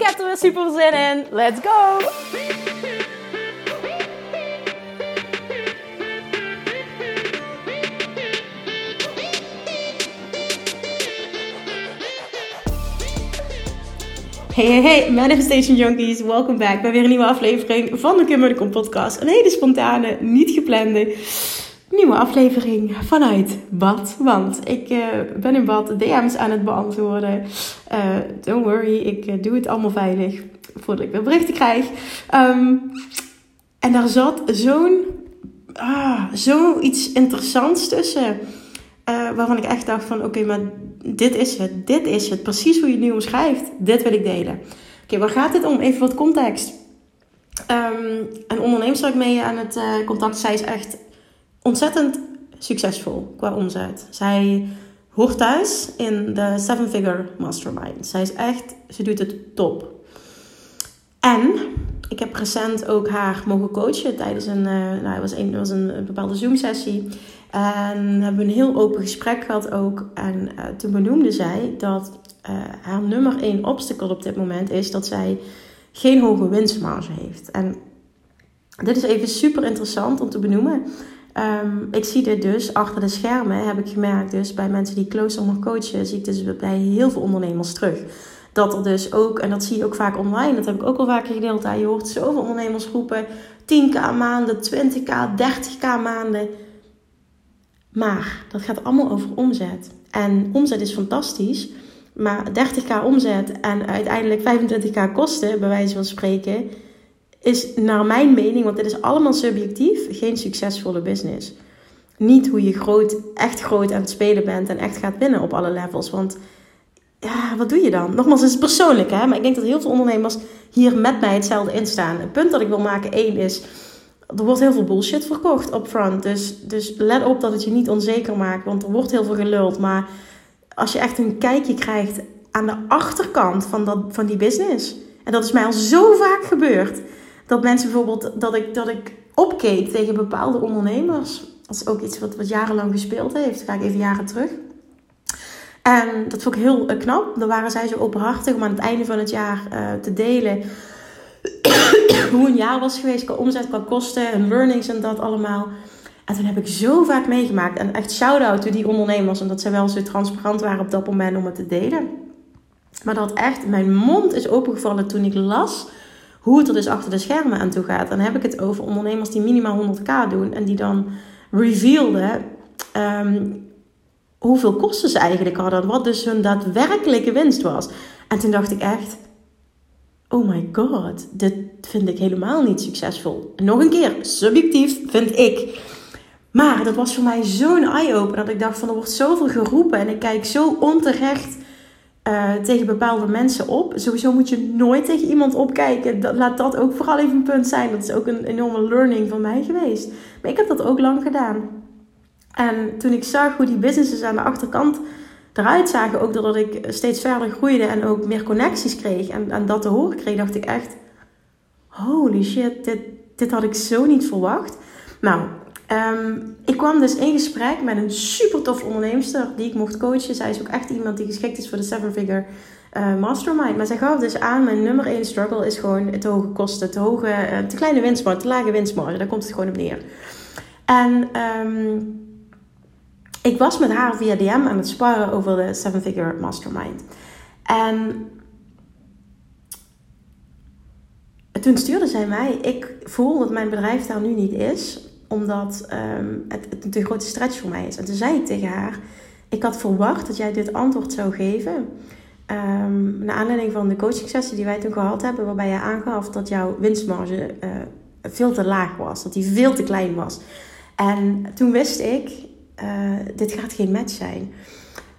Ik heb er weer super zin in. Let's go! Hey, hey, hey, Manifestation Junkies, welkom back bij weer een nieuwe aflevering van de de podcast. Een hele spontane, niet geplande nieuwe aflevering vanuit bad. Want ik uh, ben in bad DM's aan het beantwoorden. Uh, don't worry, ik uh, doe het allemaal veilig voordat ik weer berichten krijg. Um, en daar zat zo'n ah, zoiets interessants tussen. waarvan ik echt dacht van oké, maar dit is het. Dit is het. Precies hoe je het nu omschrijft. Dit wil ik delen. Oké, waar gaat het om? Even wat context. Um, een ondernemer waar ik mee aan het contact. Zij is echt ontzettend succesvol qua omzet. Zij hoort thuis in de Seven Figure Mastermind. Zij is echt, ze doet het top. En ik heb recent ook haar mogen coachen tijdens een, uh, nou, het was een, was een, bepaalde Zoom-sessie. En hebben we een heel open gesprek gehad ook. En uh, toen benoemde zij dat uh, haar nummer één obstacle op dit moment is dat zij geen hoge winstmarge heeft. En dit is even super interessant om te benoemen. Um, ik zie dit dus achter de schermen, heb ik gemerkt, dus bij mensen die closer mag coachen, zie ik dus bij heel veel ondernemers terug. Dat er dus ook, en dat zie je ook vaak online, dat heb ik ook al vaker gedeeld. Je hoort zoveel ondernemers roepen: 10k maanden, 20k, 30k maanden. Maar dat gaat allemaal over omzet. En omzet is fantastisch. Maar 30k omzet en uiteindelijk 25k kosten, bij wijze van spreken, is naar mijn mening, want dit is allemaal subjectief, geen succesvolle business. Niet hoe je groot, echt groot aan het spelen bent en echt gaat winnen op alle levels. Want ja, wat doe je dan? Nogmaals, het is persoonlijk, hè? maar ik denk dat heel veel ondernemers hier met mij hetzelfde in staan. Het punt dat ik wil maken, één, is er wordt heel veel bullshit verkocht op front. Dus, dus let op dat het je niet onzeker maakt, want er wordt heel veel geluld. Maar als je echt een kijkje krijgt aan de achterkant van, dat, van die business, en dat is mij al zo vaak gebeurd dat mensen bijvoorbeeld, dat ik, dat ik opkeek tegen bepaalde ondernemers. Dat is ook iets wat, wat jarenlang gespeeld heeft. ga ik even jaren terug. En dat vond ik heel eh, knap. Dan waren zij zo openhartig om aan het einde van het jaar uh, te delen hoe een jaar was geweest qua omzet, qua kosten en learnings en dat allemaal. En toen heb ik zo vaak meegemaakt. En echt shout-out to die ondernemers. Omdat zij wel zo transparant waren op dat moment om het te delen. Maar dat echt, mijn mond is opengevallen toen ik las hoe het er dus achter de schermen aan toe gaat. Dan heb ik het over ondernemers die minimaal 100k doen en die dan revealden um, hoeveel kosten ze eigenlijk hadden. Wat dus hun daadwerkelijke winst was. En toen dacht ik echt, oh my god, dit vind ik helemaal niet succesvol. nog een keer, subjectief vind ik. Maar dat was voor mij zo'n eye-opener dat ik dacht van er wordt zoveel geroepen en ik kijk zo onterecht uh, tegen bepaalde mensen op. Sowieso moet je nooit tegen iemand opkijken. Dat, laat dat ook vooral even een punt zijn. Dat is ook een enorme learning van mij geweest. Maar ik heb dat ook lang gedaan. En toen ik zag hoe die businesses aan de achterkant eruit zagen, ook doordat ik steeds verder groeide en ook meer connecties kreeg en, en dat te horen kreeg, dacht ik echt: holy shit, dit, dit had ik zo niet verwacht. Nou, Um, ik kwam dus in gesprek met een super tof onderneemster die ik mocht coachen. Zij is ook echt iemand die geschikt is voor de Seven Figure uh, Mastermind. Maar zij gaf dus aan, mijn nummer 1 struggle is gewoon te hoge kosten, te, hoge, uh, te kleine winstmarge, te lage winstmarge. Daar komt het gewoon op neer. En um, ik was met haar via DM aan het sparren over de Seven Figure Mastermind. En toen stuurde zij mij, ik voel dat mijn bedrijf daar nu niet is omdat um, het, het een grote stretch voor mij is. En toen zei ik tegen haar: Ik had verwacht dat jij dit antwoord zou geven. Um, naar aanleiding van de coaching sessie die wij toen gehad hebben, waarbij je aangaf dat jouw winstmarge uh, veel te laag was, dat die veel te klein was. En toen wist ik: uh, dit gaat geen match zijn.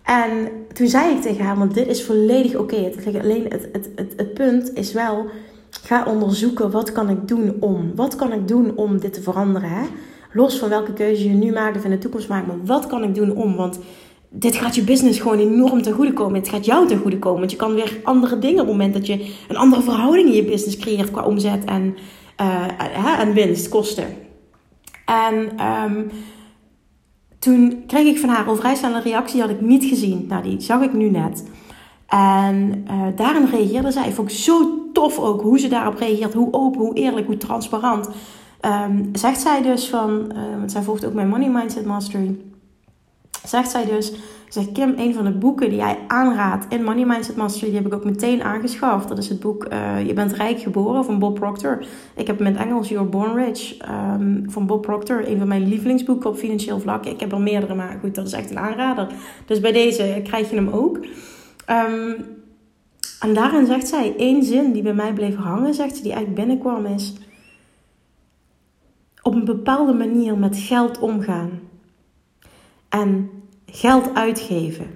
En toen zei ik tegen haar, want dit is volledig oké. Alleen het, het, het punt is wel, ga onderzoeken wat kan ik doen om. Wat kan ik doen om dit te veranderen? Hè? Los van welke keuze je nu maakt of in de toekomst maakt. Maar wat kan ik doen om? Want dit gaat je business gewoon enorm ten goede komen. Het gaat jou ten goede komen. Want je kan weer andere dingen op het moment dat je een andere verhouding in je business creëert qua omzet en, uh, en winst, kosten. En um, toen kreeg ik van haar al vrij snel een reactie, die had ik niet gezien. Nou, die zag ik nu net. En uh, daarin reageerde zij. Vond ik zo tof ook hoe ze daarop reageert. Hoe open, hoe eerlijk, hoe transparant. Um, zegt zij dus van, uh, want zij volgt ook mijn Money Mindset Mastery. Zegt zij dus, zegt Kim, een van de boeken die jij aanraadt in Money Mindset Mastery, die heb ik ook meteen aangeschaft. Dat is het boek uh, Je bent rijk geboren van Bob Proctor. Ik heb met Engels You're Born Rich um, van Bob Proctor, een van mijn lievelingsboeken op financieel vlak. Ik heb er meerdere, maar goed, dat is echt een aanrader. Dus bij deze krijg je hem ook. Um, en daarin zegt zij één zin die bij mij bleef hangen, zegt ze, die echt binnenkwam, is op een bepaalde manier met geld omgaan en geld uitgeven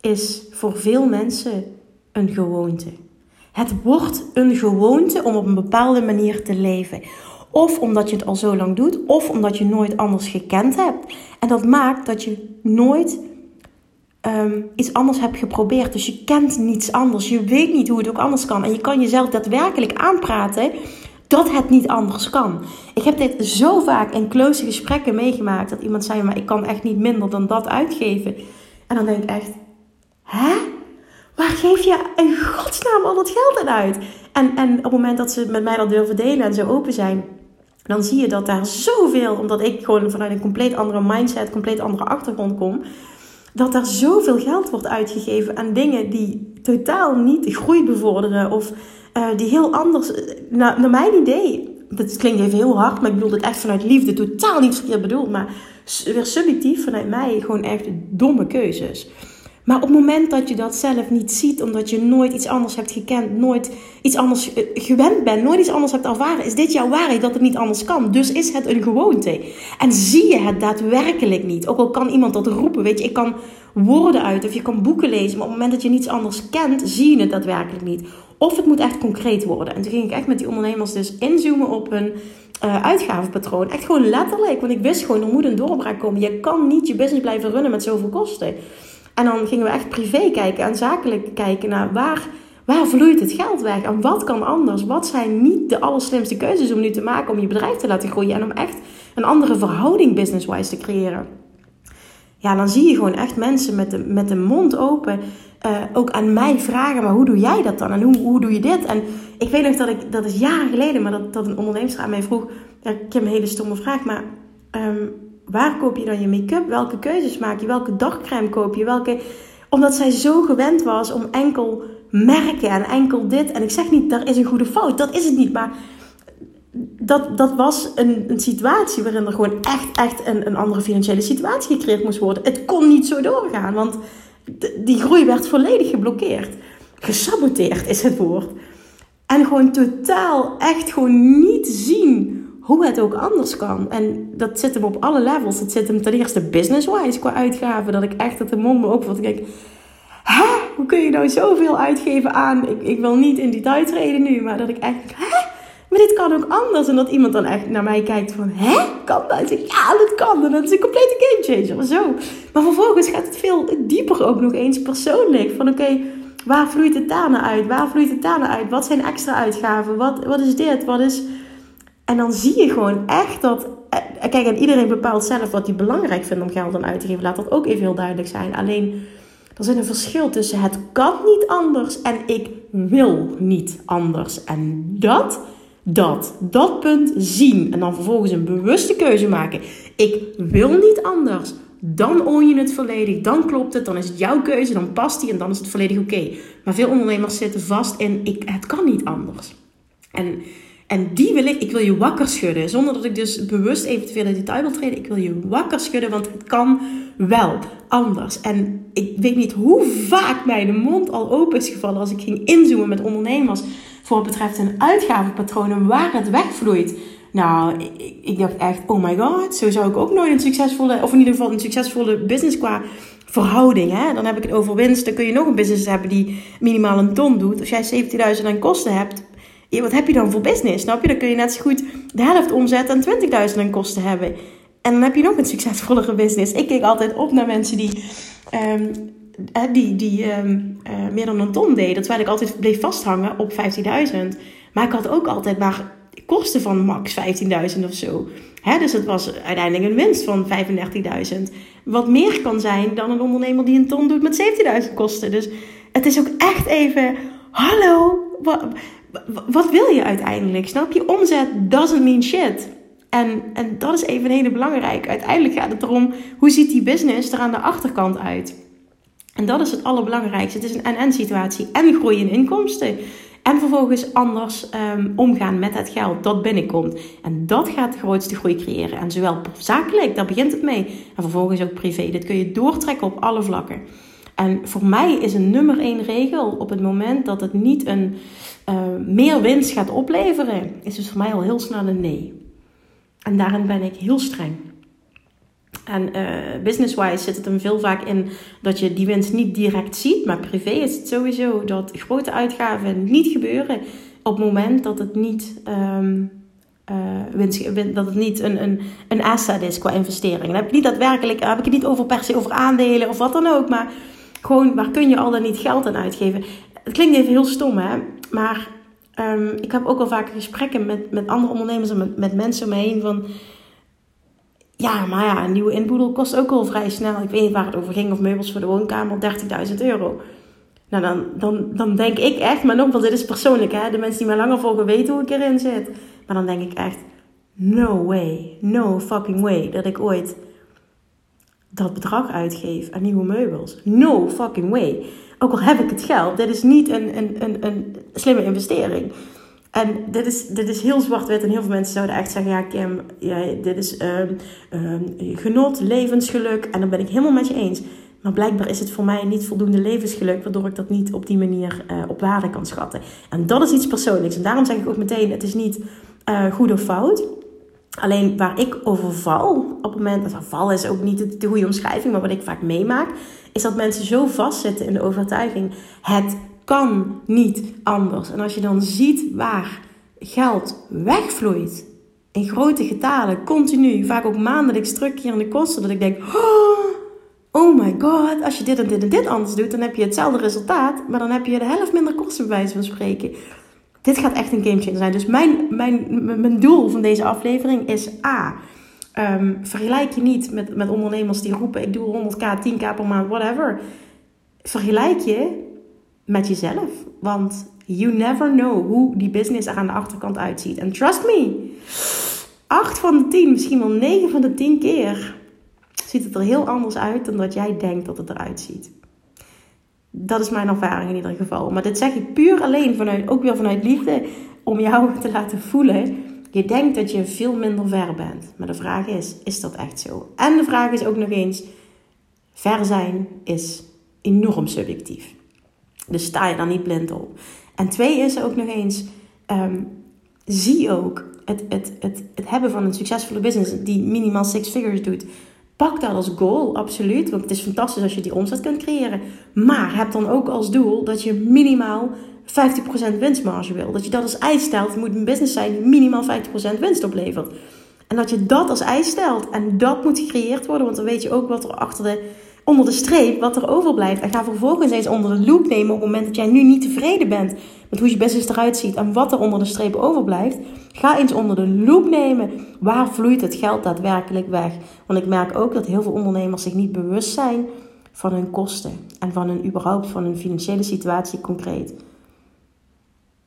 is voor veel mensen een gewoonte. Het wordt een gewoonte om op een bepaalde manier te leven. Of omdat je het al zo lang doet, of omdat je nooit anders gekend hebt. En dat maakt dat je nooit um, iets anders hebt geprobeerd. Dus je kent niets anders. Je weet niet hoe het ook anders kan. En je kan jezelf daadwerkelijk aanpraten dat het niet anders kan. Ik heb dit zo vaak in close gesprekken meegemaakt. Dat iemand zei, maar ik kan echt niet minder dan dat uitgeven. En dan denk ik echt, hè? Waar geef je in godsnaam al dat geld aan uit? En, en op het moment dat ze met mij dat durven delen en zo open zijn... Dan zie je dat daar zoveel, omdat ik gewoon vanuit een compleet andere mindset, compleet andere achtergrond kom dat er zoveel geld wordt uitgegeven aan dingen die totaal niet de groei bevorderen of uh, die heel anders, eh, naar, naar mijn idee, dat klinkt even heel hard, maar ik bedoel het echt vanuit liefde, totaal niet verkeerd bedoeld, maar weer subjectief vanuit mij gewoon echt domme keuzes. Maar op het moment dat je dat zelf niet ziet, omdat je nooit iets anders hebt gekend, nooit iets anders eh, gewend bent, nooit iets anders hebt ervaren, is dit jouw waarheid dat het niet anders kan. Dus is het een gewoonte. En zie je het daadwerkelijk niet. Ook al kan iemand dat roepen, weet je, ik kan woorden uit of je kan boeken lezen, maar op het moment dat je niets anders kent, zie je het daadwerkelijk niet. Of het moet echt concreet worden. En toen ging ik echt met die ondernemers dus inzoomen op hun uh, uitgavenpatroon. Echt gewoon letterlijk, want ik wist gewoon, er moet een doorbraak komen. Je kan niet je business blijven runnen met zoveel kosten. En dan gingen we echt privé kijken en zakelijk kijken naar waar, waar vloeit het geld weg en wat kan anders. Wat zijn niet de allerslimste keuzes om nu te maken om je bedrijf te laten groeien en om echt een andere verhouding business-wise te creëren. Ja, dan zie je gewoon echt mensen met de, met de mond open uh, ook aan mij vragen, maar hoe doe jij dat dan? En hoe, hoe doe je dit? En ik weet nog dat ik, dat is jaren geleden, maar dat, dat een ondernemer aan mij vroeg, ik heb een hele stomme vraag, maar um, waar koop je dan je make-up? Welke keuzes maak je? Welke dagcreme koop je? Welke... Omdat zij zo gewend was om enkel merken en enkel dit. En ik zeg niet, daar is een goede fout. Dat is het niet. Maar dat, dat was een, een situatie waarin er gewoon echt, echt een, een andere financiële situatie gecreëerd moest worden. Het kon niet zo doorgaan, want die groei werd volledig geblokkeerd. Gesaboteerd is het woord. En gewoon totaal, echt gewoon niet zien hoe het ook anders kan. En dat zit hem op alle levels. Het zit hem ten eerste business-wise qua uitgaven. Dat ik echt dat de mond me ook wat denk... Hè? Hoe kun je nou zoveel uitgeven aan... Ik, ik wil niet in detail treden nu, maar dat ik echt... Hè? Maar dit kan ook anders. En dat iemand dan echt naar mij kijkt van... Hè? Kan dat? Ik ja, dat kan. En dat is een complete gamechanger. Zo. Maar vervolgens gaat het veel dieper ook nog eens persoonlijk. Van oké... waar vloeit het daar naar uit? Waar vloeit het daar naar uit? Wat zijn extra uitgaven? Wat, wat is dit? Wat is en dan zie je gewoon echt dat. Eh, kijk, en iedereen bepaalt zelf wat hij belangrijk vindt om geld aan uit te geven. Laat dat ook even heel duidelijk zijn. Alleen, er zit een verschil tussen het kan niet anders en ik wil niet anders. En dat, dat, dat punt zien. En dan vervolgens een bewuste keuze maken. Ik wil niet anders. Dan own je het volledig. Dan klopt het. Dan is het jouw keuze. Dan past die en dan is het volledig oké. Maar veel ondernemers zitten vast in: ik, het kan niet anders. En en die wil ik, ik wil je wakker schudden. Zonder dat ik dus bewust even te veel in detail wil treden. Ik wil je wakker schudden, want het kan wel anders. En ik weet niet hoe vaak mij de mond al open is gevallen als ik ging inzoomen met ondernemers. Voor het betreft hun uitgavenpatronen, waar het wegvloeit. Nou, ik, ik dacht echt, oh my god, zo zou ik ook nooit een succesvolle, of in ieder geval een succesvolle business qua verhouding. Hè? Dan heb ik het over winst. Dan kun je nog een business hebben die minimaal een ton doet. Als jij 17.000 aan kosten hebt, wat heb je dan voor business? Snap je? Dan kun je net zo goed de helft omzet en 20.000 aan kosten hebben. En dan heb je nog een succesvollere business. Ik keek altijd op naar mensen die, um, die, die um, uh, meer dan een ton deden. Terwijl ik altijd bleef vasthangen op 15.000. Maar ik had ook altijd maar kosten van max 15.000 of zo. Dus het was uiteindelijk een winst van 35.000. Wat meer kan zijn dan een ondernemer die een ton doet met 17.000 kosten. Dus het is ook echt even, hallo, wat, wil je uiteindelijk? Snap je? Omzet doesn't mean shit. En, en dat is even een hele belangrijke. Uiteindelijk gaat het erom, hoe ziet die business er aan de achterkant uit? En dat is het allerbelangrijkste. Het is een en-en situatie. En groei in inkomsten. En vervolgens anders um, omgaan met het geld dat binnenkomt. En dat gaat de grootste groei creëren. En zowel zakelijk, daar begint het mee. En vervolgens ook privé. Dit kun je doortrekken op alle vlakken. En voor mij is een nummer één regel op het moment dat het niet een uh, meer winst gaat opleveren, is dus voor mij al heel snel een nee. En daarin ben ik heel streng. En uh, business-wise zit het hem veel vaak in dat je die winst niet direct ziet. Maar privé is het sowieso dat grote uitgaven niet gebeuren op het moment dat het niet, um, uh, winst, dat het niet een, een, een asset is qua investering. Dan heb ik niet daadwerkelijk, heb ik het niet over per se over aandelen of wat dan ook. Maar gewoon waar kun je al dan niet geld aan uitgeven. Het klinkt even heel stom hè. Maar um, ik heb ook al vaak gesprekken met, met andere ondernemers en met, met mensen om me heen van ja, maar ja, een nieuwe inboedel kost ook al vrij snel. Ik weet niet waar het over ging, of meubels voor de woonkamer, 30.000 euro. Nou, dan, dan, dan denk ik echt, maar nogmaals, dit is persoonlijk, hè. De mensen die mij langer volgen weten hoe ik erin zit. Maar dan denk ik echt, no way, no fucking way, dat ik ooit dat bedrag uitgeef aan nieuwe meubels. No fucking way. Ook al heb ik het geld, dit is niet een, een, een, een slimme investering. En dit is, dit is heel zwart-wit en heel veel mensen zouden echt zeggen: Ja, Kim, ja, dit is um, genot, levensgeluk. En dan ben ik helemaal met je eens. Maar blijkbaar is het voor mij niet voldoende levensgeluk, waardoor ik dat niet op die manier uh, op waarde kan schatten. En dat is iets persoonlijks. En daarom zeg ik ook meteen: het is niet uh, goed of fout. Alleen waar ik over val, op het moment dat val is ook niet de goede omschrijving, maar wat ik vaak meemaak, is dat mensen zo vastzitten in de overtuiging: het kan niet anders. En als je dan ziet waar geld wegvloeit in grote getalen, continu, vaak ook maandelijks terugkerende kosten, dat ik denk: oh my god, als je dit en dit en dit anders doet, dan heb je hetzelfde resultaat, maar dan heb je de helft minder kosten bij wijze van spreken. Dit gaat echt een gamechanger zijn. Dus mijn, mijn, mijn doel van deze aflevering is A. Um, vergelijk je niet met, met ondernemers die roepen: ik doe 100k, 10k per maand, whatever. Vergelijk je met jezelf. Want you never know hoe die business er aan de achterkant uitziet. En trust me, 8 van de 10, misschien wel 9 van de 10 keer ziet het er heel anders uit dan dat jij denkt dat het eruit ziet. Dat is mijn ervaring in ieder geval. Maar dit zeg ik puur alleen vanuit, ook weer vanuit liefde, om jou te laten voelen. Je denkt dat je veel minder ver bent. Maar de vraag is, is dat echt zo? En de vraag is ook nog eens, ver zijn is enorm subjectief. Dus sta je dan niet blind op. En twee is ook nog eens, um, zie ook het, het, het, het hebben van een succesvolle business die minimaal six figures doet. Pak dat als goal, absoluut. Want het is fantastisch als je die omzet kunt creëren. Maar heb dan ook als doel dat je minimaal 50% winstmarge wil. Dat je dat als eis stelt. Moet een business zijn die minimaal 50% winst oplevert. En dat je dat als eis stelt. En dat moet gecreëerd worden. Want dan weet je ook wat er achter de onder de streep wat er overblijft. En ga vervolgens eens onder de loop nemen op het moment dat jij nu niet tevreden bent met hoe je business eruit ziet en wat er onder de streep overblijft. Ga eens onder de loop nemen. Waar vloeit het geld daadwerkelijk weg? Want ik merk ook dat heel veel ondernemers zich niet bewust zijn van hun kosten en van hun überhaupt van hun financiële situatie concreet.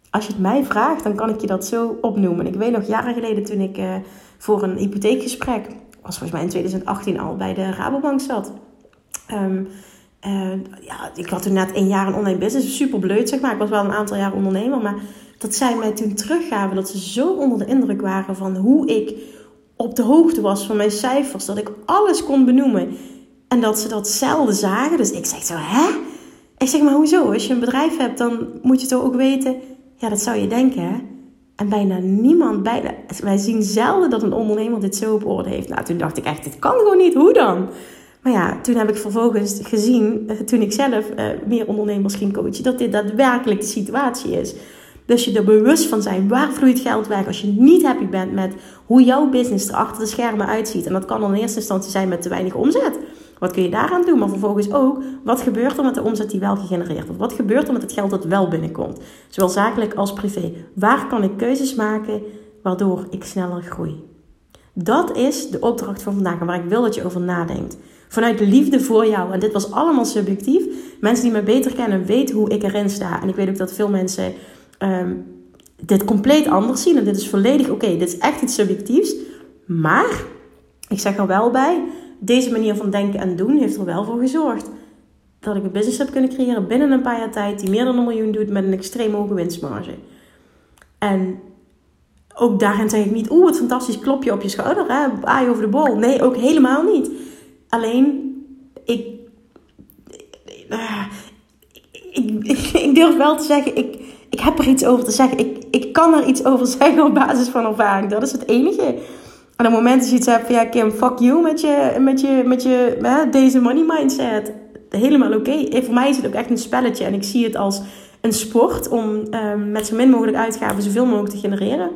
Als je het mij vraagt, dan kan ik je dat zo opnoemen. Ik weet nog jaren geleden toen ik uh, voor een hypotheekgesprek, was volgens mij in 2018 al, bij de Rabobank zat. Um, uh, ja, ik had toen net een jaar een online business, super bleut zeg maar. Ik was wel een aantal jaar ondernemer, maar dat zij mij toen teruggaven dat ze zo onder de indruk waren van hoe ik op de hoogte was van mijn cijfers, dat ik alles kon benoemen en dat ze dat zelden zagen. Dus ik zeg zo, hè? Ik zeg maar hoezo? Als je een bedrijf hebt, dan moet je toch ook weten, ja, dat zou je denken, hè? En bijna niemand, bijna, wij zien zelden dat een ondernemer dit zo op orde heeft. Nou, toen dacht ik echt, dit kan gewoon niet. Hoe dan? Maar ja, toen heb ik vervolgens gezien, eh, toen ik zelf uh, meer ondernemers ging coachen, dat dit daadwerkelijk de situatie is. Dus je er bewust van zijn, waar vloeit geld weg als je niet happy bent met hoe jouw business er achter de schermen uitziet. En dat kan dan in eerste instantie zijn met te weinig omzet. Wat kun je daaraan doen? Maar vervolgens ook, wat gebeurt er met de omzet die wel gegenereerd wordt? Wat gebeurt er met het geld dat wel binnenkomt? Zowel zakelijk als privé. Waar kan ik keuzes maken waardoor ik sneller groei? Dat is de opdracht van vandaag en waar ik wil dat je over nadenkt. Vanuit liefde voor jou. En dit was allemaal subjectief. Mensen die mij beter kennen weten hoe ik erin sta. En ik weet ook dat veel mensen um, dit compleet anders zien. En dit is volledig oké. Dit is echt iets subjectiefs. Maar ik zeg er wel bij deze manier van denken en doen heeft er wel voor gezorgd dat ik een business heb kunnen creëren binnen een paar jaar tijd die meer dan een miljoen doet met een extreem hoge winstmarge. En ook daarin zeg ik niet, oeh, wat fantastisch, klopje op je schouder, hè, aai over de bol. Nee, ook helemaal niet. Alleen, ik, ik, durf wel te zeggen, ik, ik heb er iets over te zeggen. Ik, ik kan er iets over zeggen op basis van ervaring. Dat is het enige. En op het moment dat je iets hebt van ja, Kim, fuck you met je, met je, met je hè, deze money mindset. Helemaal oké. Okay. Voor mij is het ook echt een spelletje. En ik zie het als een sport om um, met zo min mogelijk uitgaven zoveel mogelijk te genereren.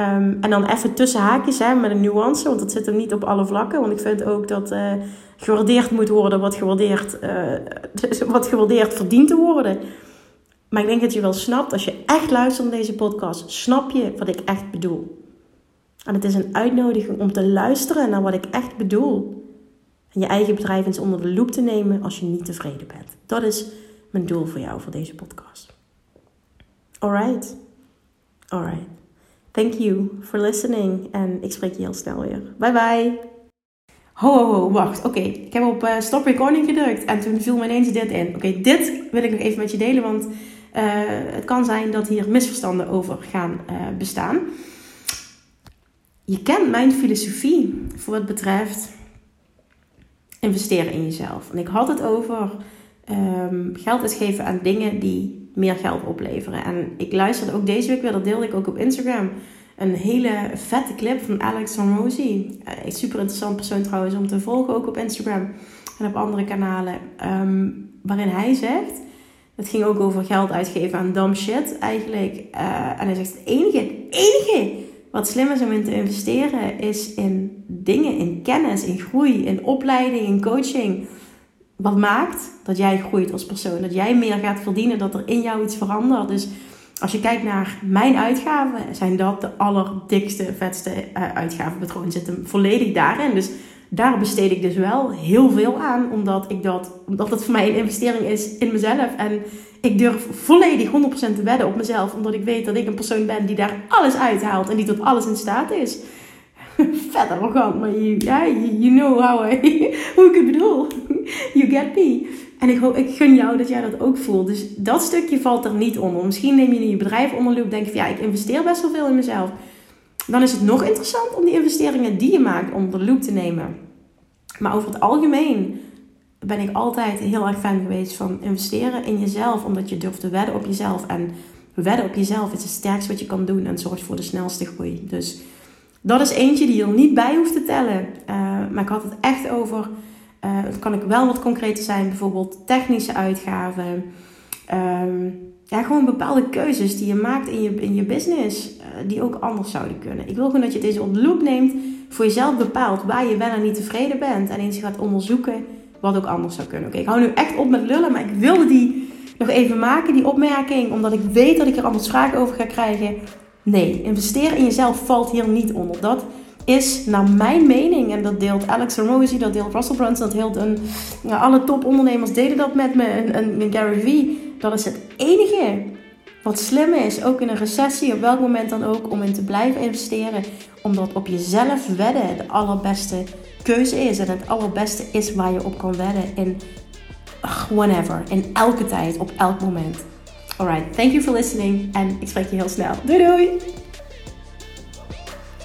Um, en dan even tussen haakjes hè, met een nuance, want dat zit hem niet op alle vlakken. Want ik vind ook dat uh, gewaardeerd moet worden wat gewaardeerd, uh, wat gewaardeerd verdient te worden. Maar ik denk dat je wel snapt, als je echt luistert naar deze podcast, snap je wat ik echt bedoel. En het is een uitnodiging om te luisteren naar wat ik echt bedoel. En je eigen bedrijf eens onder de loep te nemen als je niet tevreden bent. Dat is mijn doel voor jou voor deze podcast. Alright. Alright. Thank you for listening. En ik spreek je heel snel weer. Bye bye. Ho, ho, ho, wacht. Oké, ik heb op uh, stop recording gedrukt en toen viel me ineens dit in. Oké, dit wil ik nog even met je delen, want het kan zijn dat hier misverstanden over gaan uh, bestaan. Je kent mijn filosofie voor wat betreft investeren in jezelf. En ik had het over um, geld uitgeven aan dingen die meer geld opleveren. En ik luisterde ook deze week weer, dat deelde ik ook op Instagram. Een hele vette clip van Alex Hormozy. Uh, super interessant persoon trouwens om te volgen ook op Instagram en op andere kanalen. Um, waarin hij zegt, het ging ook over geld uitgeven aan dumb shit eigenlijk. Uh, en hij zegt, het enige, het enige wat slim is om in te investeren is in dingen, in kennis, in groei, in opleiding, in coaching. Wat maakt dat jij groeit als persoon, dat jij meer gaat verdienen, dat er in jou iets verandert. Dus als je kijkt naar mijn uitgaven, zijn dat de allerdikste, vetste uh, uitgavenpatronen. Zitten volledig daarin. Dus daar besteed ik dus wel heel veel aan, omdat, ik dat, omdat het voor mij een investering is in mezelf. En ik durf volledig 100% te wedden op mezelf, omdat ik weet dat ik een persoon ben die daar alles uithaalt en die tot alles in staat is. Vet arrogant, maar you, you know how I, hoe ik het bedoel. You get me. En ik, ik gun jou dat jij dat ook voelt. Dus dat stukje valt er niet onder. Misschien neem je in je bedrijf onder loop, denk je van ja, ik investeer best wel veel in mezelf. Dan is het nog interessant om die investeringen die je maakt onder de loep te nemen. Maar over het algemeen ben ik altijd heel erg fan geweest van investeren in jezelf, omdat je durft te wedden op jezelf. En wedden op jezelf is het sterkste wat je kan doen en zorgt voor de snelste groei. Dus dat is eentje die je er niet bij hoeft te tellen. Uh, maar ik had het echt over, uh, kan ik wel wat concreter zijn, bijvoorbeeld technische uitgaven. Um, ja, gewoon bepaalde keuzes die je maakt in je, in je business, uh, die ook anders zouden kunnen. Ik wil gewoon dat je deze op neemt, voor jezelf bepaalt waar je wel en niet tevreden bent. En eens gaat onderzoeken wat ook anders zou kunnen. Oké, ik hou nu echt op met lullen, maar ik wilde die nog even maken, die opmerking, omdat ik weet dat ik er anders vragen over ga krijgen. Nee, investeren in jezelf valt hier niet onder. Dat is naar mijn mening, en dat deelt Alex Hormozy, dat deelt Russell Brunson, dat deelt een, alle topondernemers deden dat met me, en, en Gary Vee. Dat is het enige wat slim is, ook in een recessie, op welk moment dan ook, om in te blijven investeren. Omdat op jezelf wedden de allerbeste keuze is. En het allerbeste is waar je op kan wedden in whenever, in elke tijd, op elk moment. Alright, thank you for listening en ik spreek je heel snel. Doei doei!